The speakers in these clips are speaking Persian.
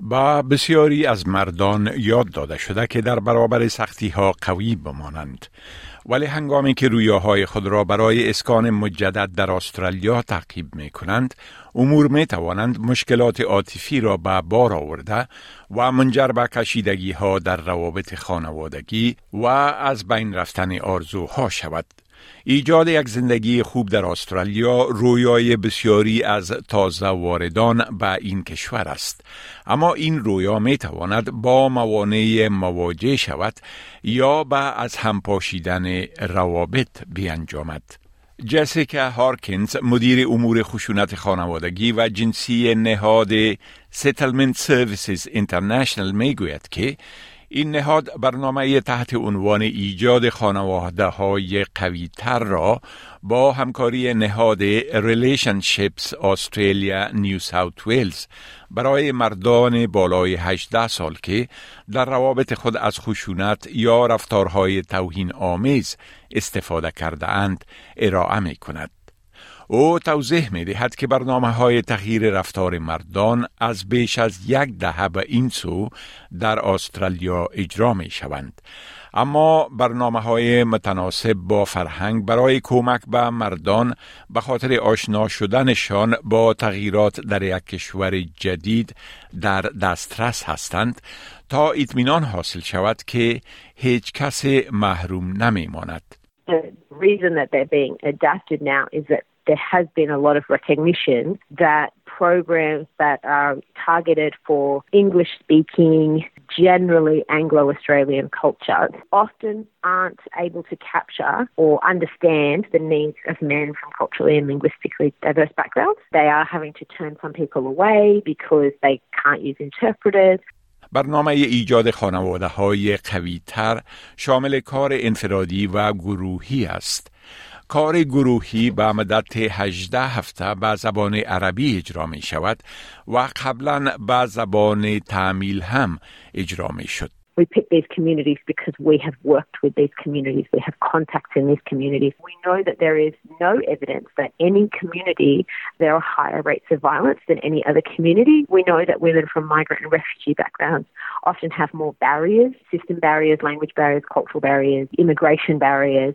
به بسیاری از مردان یاد داده شده که در برابر سختی ها قوی بمانند. ولی هنگامی که رویاهای خود را برای اسکان مجدد در استرالیا تعقیب می کنند امور می توانند مشکلات عاطفی را به بار آورده و منجر به کشیدگی ها در روابط خانوادگی و از بین رفتن آرزوها شود. ایجاد یک زندگی خوب در استرالیا رویای بسیاری از تازه واردان به این کشور است. اما این رویا می تواند با موانع مواجه شود یا به از هم پاشیدن روابط بیانجامد. جسیکا هارکینز مدیر امور خشونت خانوادگی و جنسی نهاد Settlement Services International می گوید که این نهاد برنامه تحت عنوان ایجاد خانواده های قوی تر را با همکاری نهاد Relationships Australia نیو ساوت ویلز برای مردان بالای 18 سال که در روابط خود از خشونت یا رفتارهای توهین آمیز استفاده کرده اند ارائه می کند. او توضیح می دهد که برنامه های تغییر رفتار مردان از بیش از یک دهه به این سو در استرالیا اجرا می شوند. اما برنامه های متناسب با فرهنگ برای کمک به مردان به خاطر آشنا شدنشان با تغییرات در یک کشور جدید در دسترس هستند تا اطمینان حاصل شود که هیچ کس محروم نمی ماند. The reason that they're being adapted there has been a lot of recognition that programs that are targeted for English speaking, generally Anglo Australian culture often aren't able to capture or understand the needs of men from culturally and linguistically diverse backgrounds. They are having to turn some people away because they can't use interpreters. برنامه ایجاد خانواده های قوی تر شامل کار انفرادی و گروهی است. کار گروهی به مدت 18 هفته به زبان عربی اجرا می شود و قبلا به زبان تعمیل هم اجرا می شد. We pick these communities because we have worked with these communities. We have contacts in these communities. We know that there is no evidence that any community there are higher rates of violence than any other community. We know that women from migrant and refugee backgrounds often have more barriers, system barriers, language barriers, cultural barriers, immigration barriers.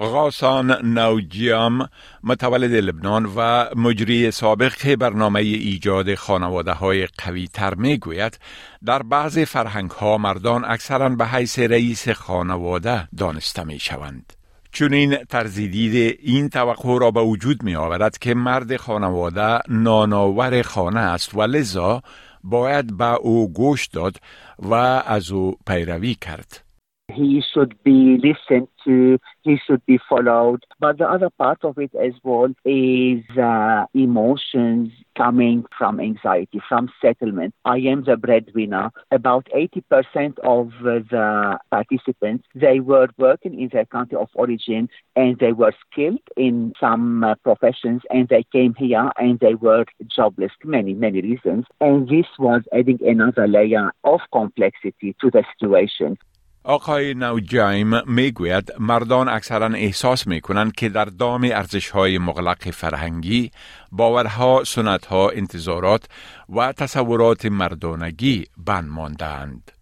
غاسان نوجیام متولد لبنان و مجری سابق برنامه ایجاد خانواده های قوی تر می گوید در بعض فرهنگ ها مردان اکثرا به حیث رئیس خانواده دانسته می شوند. چون این ترزیدید این توقع را به وجود می آورد که مرد خانواده ناناور خانه است و لذا باید به او گوش داد و از او پیروی کرد. He should be listened to, he should be followed. But the other part of it as well is uh, emotions coming from anxiety, from settlement. I am the breadwinner. About 80% of the participants, they were working in their country of origin and they were skilled in some uh, professions and they came here and they were jobless, many, many reasons. And this was adding another layer of complexity to the situation. آقای نوجایم می‌گوید مردان اکثرا احساس می کنند که در دام ارزش های مغلق فرهنگی باورها، سنتها، انتظارات و تصورات مردانگی بند ماندهاند.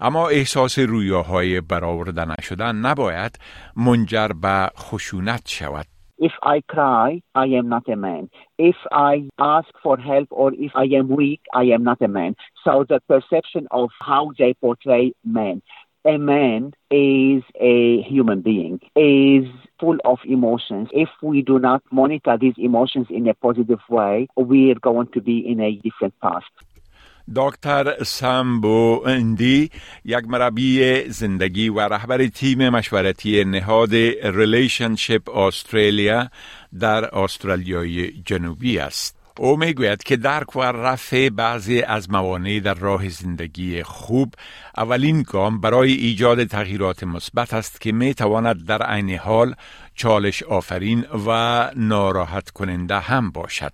اما احساس رویاهای برآورده نشدن نباید منجر به خشونت شود. If I cry, I am not a man. If I ask for help or if I am weak, I am not a man. So the perception of how they portray men a man is a human being, is full of emotions. If we do not monitor these emotions in a positive way, we are going to be in a different path. دکتر سامبو اندی یک مربی زندگی و رهبر تیم مشورتی نهاد ریلیشنشپ استرالیا در استرالیای جنوبی است. او می‌گوید که درک و رفع بعضی از موانع در راه زندگی خوب اولین گام برای ایجاد تغییرات مثبت است که می تواند در عین حال چالش آفرین و ناراحت کننده هم باشد.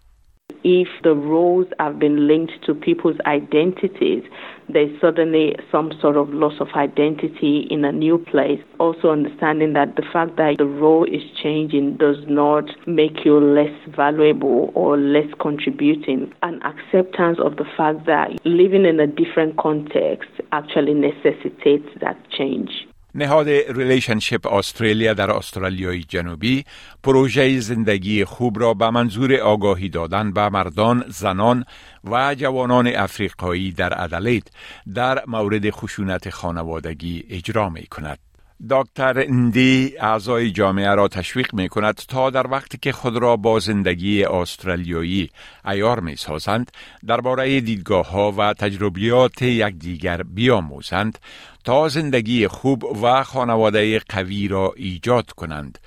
If the roles have been linked to people's identities, there's suddenly some sort of loss of identity in a new place. Also, understanding that the fact that the role is changing does not make you less valuable or less contributing. An acceptance of the fact that living in a different context actually necessitates that change. نهاد Relationships Australia در استرالیای جنوبی پروژه زندگی خوب را به منظور آگاهی دادن به مردان، زنان و جوانان افریقایی در ادلید در مورد خشونت خانوادگی اجرا می کند. دکتر اندی اعضای جامعه را تشویق می کند تا در وقتی که خود را با زندگی استرالیایی عیار می سازند درباره دیدگاه ها و تجربیات یکدیگر بیاموزند تا زندگی خوب و خانواده قوی را ایجاد کنند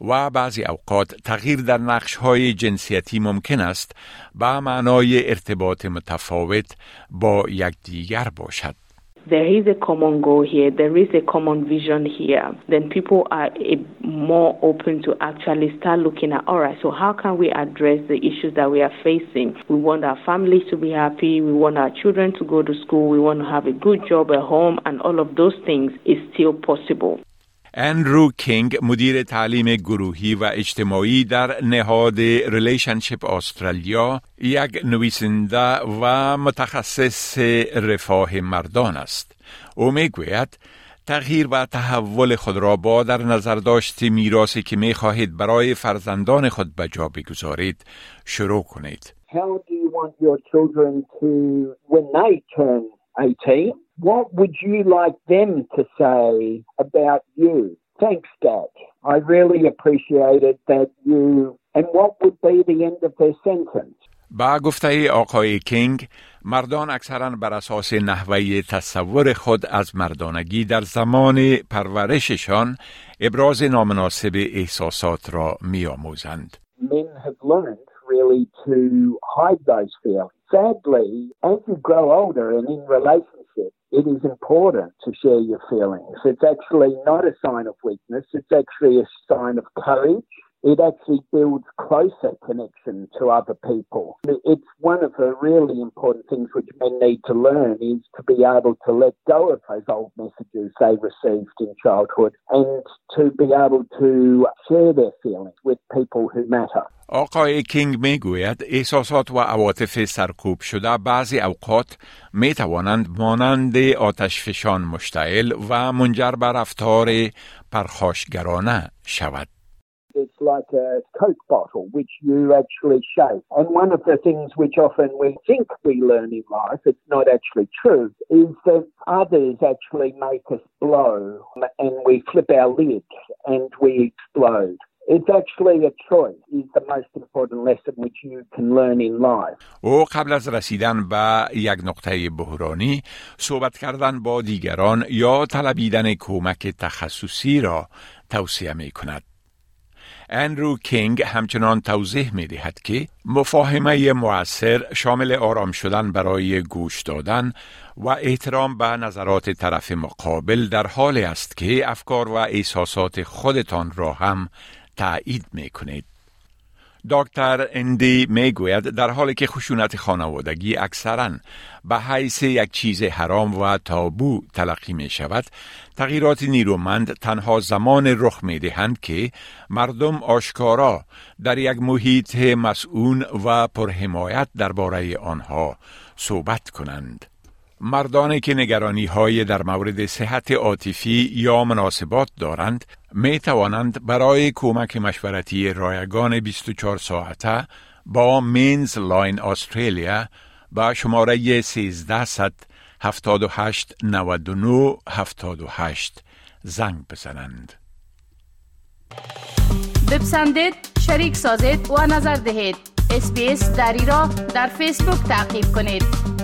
و بعضی اوقات تغییر در نقش های جنسیتی ممکن است به معنای ارتباط متفاوت با یکدیگر باشد. There is a common goal here, there is a common vision here, then people are eh, more open to actually start looking at, all right, so how can we address the issues that we are facing? We want our families to be happy, we want our children to go to school, we want to have a good job at home, and all of those things is still possible. اندرو کینگ مدیر تعلیم گروهی و اجتماعی در نهاد Relationships Australia یک نویسنده و متخصص رفاه مردان است او می‌گوید تغییر و تحول خود را با در نظر داشت میراثی که می خواهید برای فرزندان خود به جا بگذارید شروع کنید. How do you want your children to, when they turn 18, What would you like them to say about you? Thanks, Dad. I really appreciated that you. And what would be the end of their sentence? با گفته آقای کینگ مردان اکثرا بر اساس نحوه تصور خود از مردانگی در زمان پرورششان ابراز نامناسب احساسات را می آموزند. Men have learned really to hide those feelings. Sadly, as you grow older and in relationships, it is important to share your feelings. It's actually not a sign of weakness, it's actually a sign of courage It actually builds closer connection to other people. It's one of the really important things which men need to learn is to be able to let go of those old messages they received in childhood and to be able to share their feelings with people who matter. آقای کینگ می گوید احساسات و عواطف سرکوب شده بعضی اوقات می توانند مانند آتش فشان مشتعل و منجر به رفتار پرخاشگرانه شود. It's like a Coke bottle which you actually shake. And one of the things which often we think we learn in life, it's not actually true, is that others actually make us blow and we flip our lids and we explode. It's actually a choice is the most important lesson which you can learn in life. او قبل از رسیدن به یک نقطه بحرانی صحبت کردن با دیگران یا طلبیدن کمک تخصصی را توصیه می کند. اندرو کینگ همچنان توضیح می دهد که مفاهمه موثر شامل آرام شدن برای گوش دادن و احترام به نظرات طرف مقابل در حال است که افکار و احساسات خودتان را هم تایید می کنید. دکتر اندی می گوید در حالی که خشونت خانوادگی اکثرا به حیث یک چیز حرام و تابو تلقی می شود تغییرات نیرومند تنها زمان رخ می دهند که مردم آشکارا در یک محیط مسئون و پرحمایت درباره آنها صحبت کنند. مردانی که نگرانی های در مورد صحت عاطفی یا مناسبات دارند می توانند برای کمک مشورتی رایگان 24 ساعته با MensLine Australia با شماره 1300 78 99 78 زنگ بزنند. بپسندید، شریک سازید و نظر دهید. SBS دری را در فیسبوک تعقیب کنید.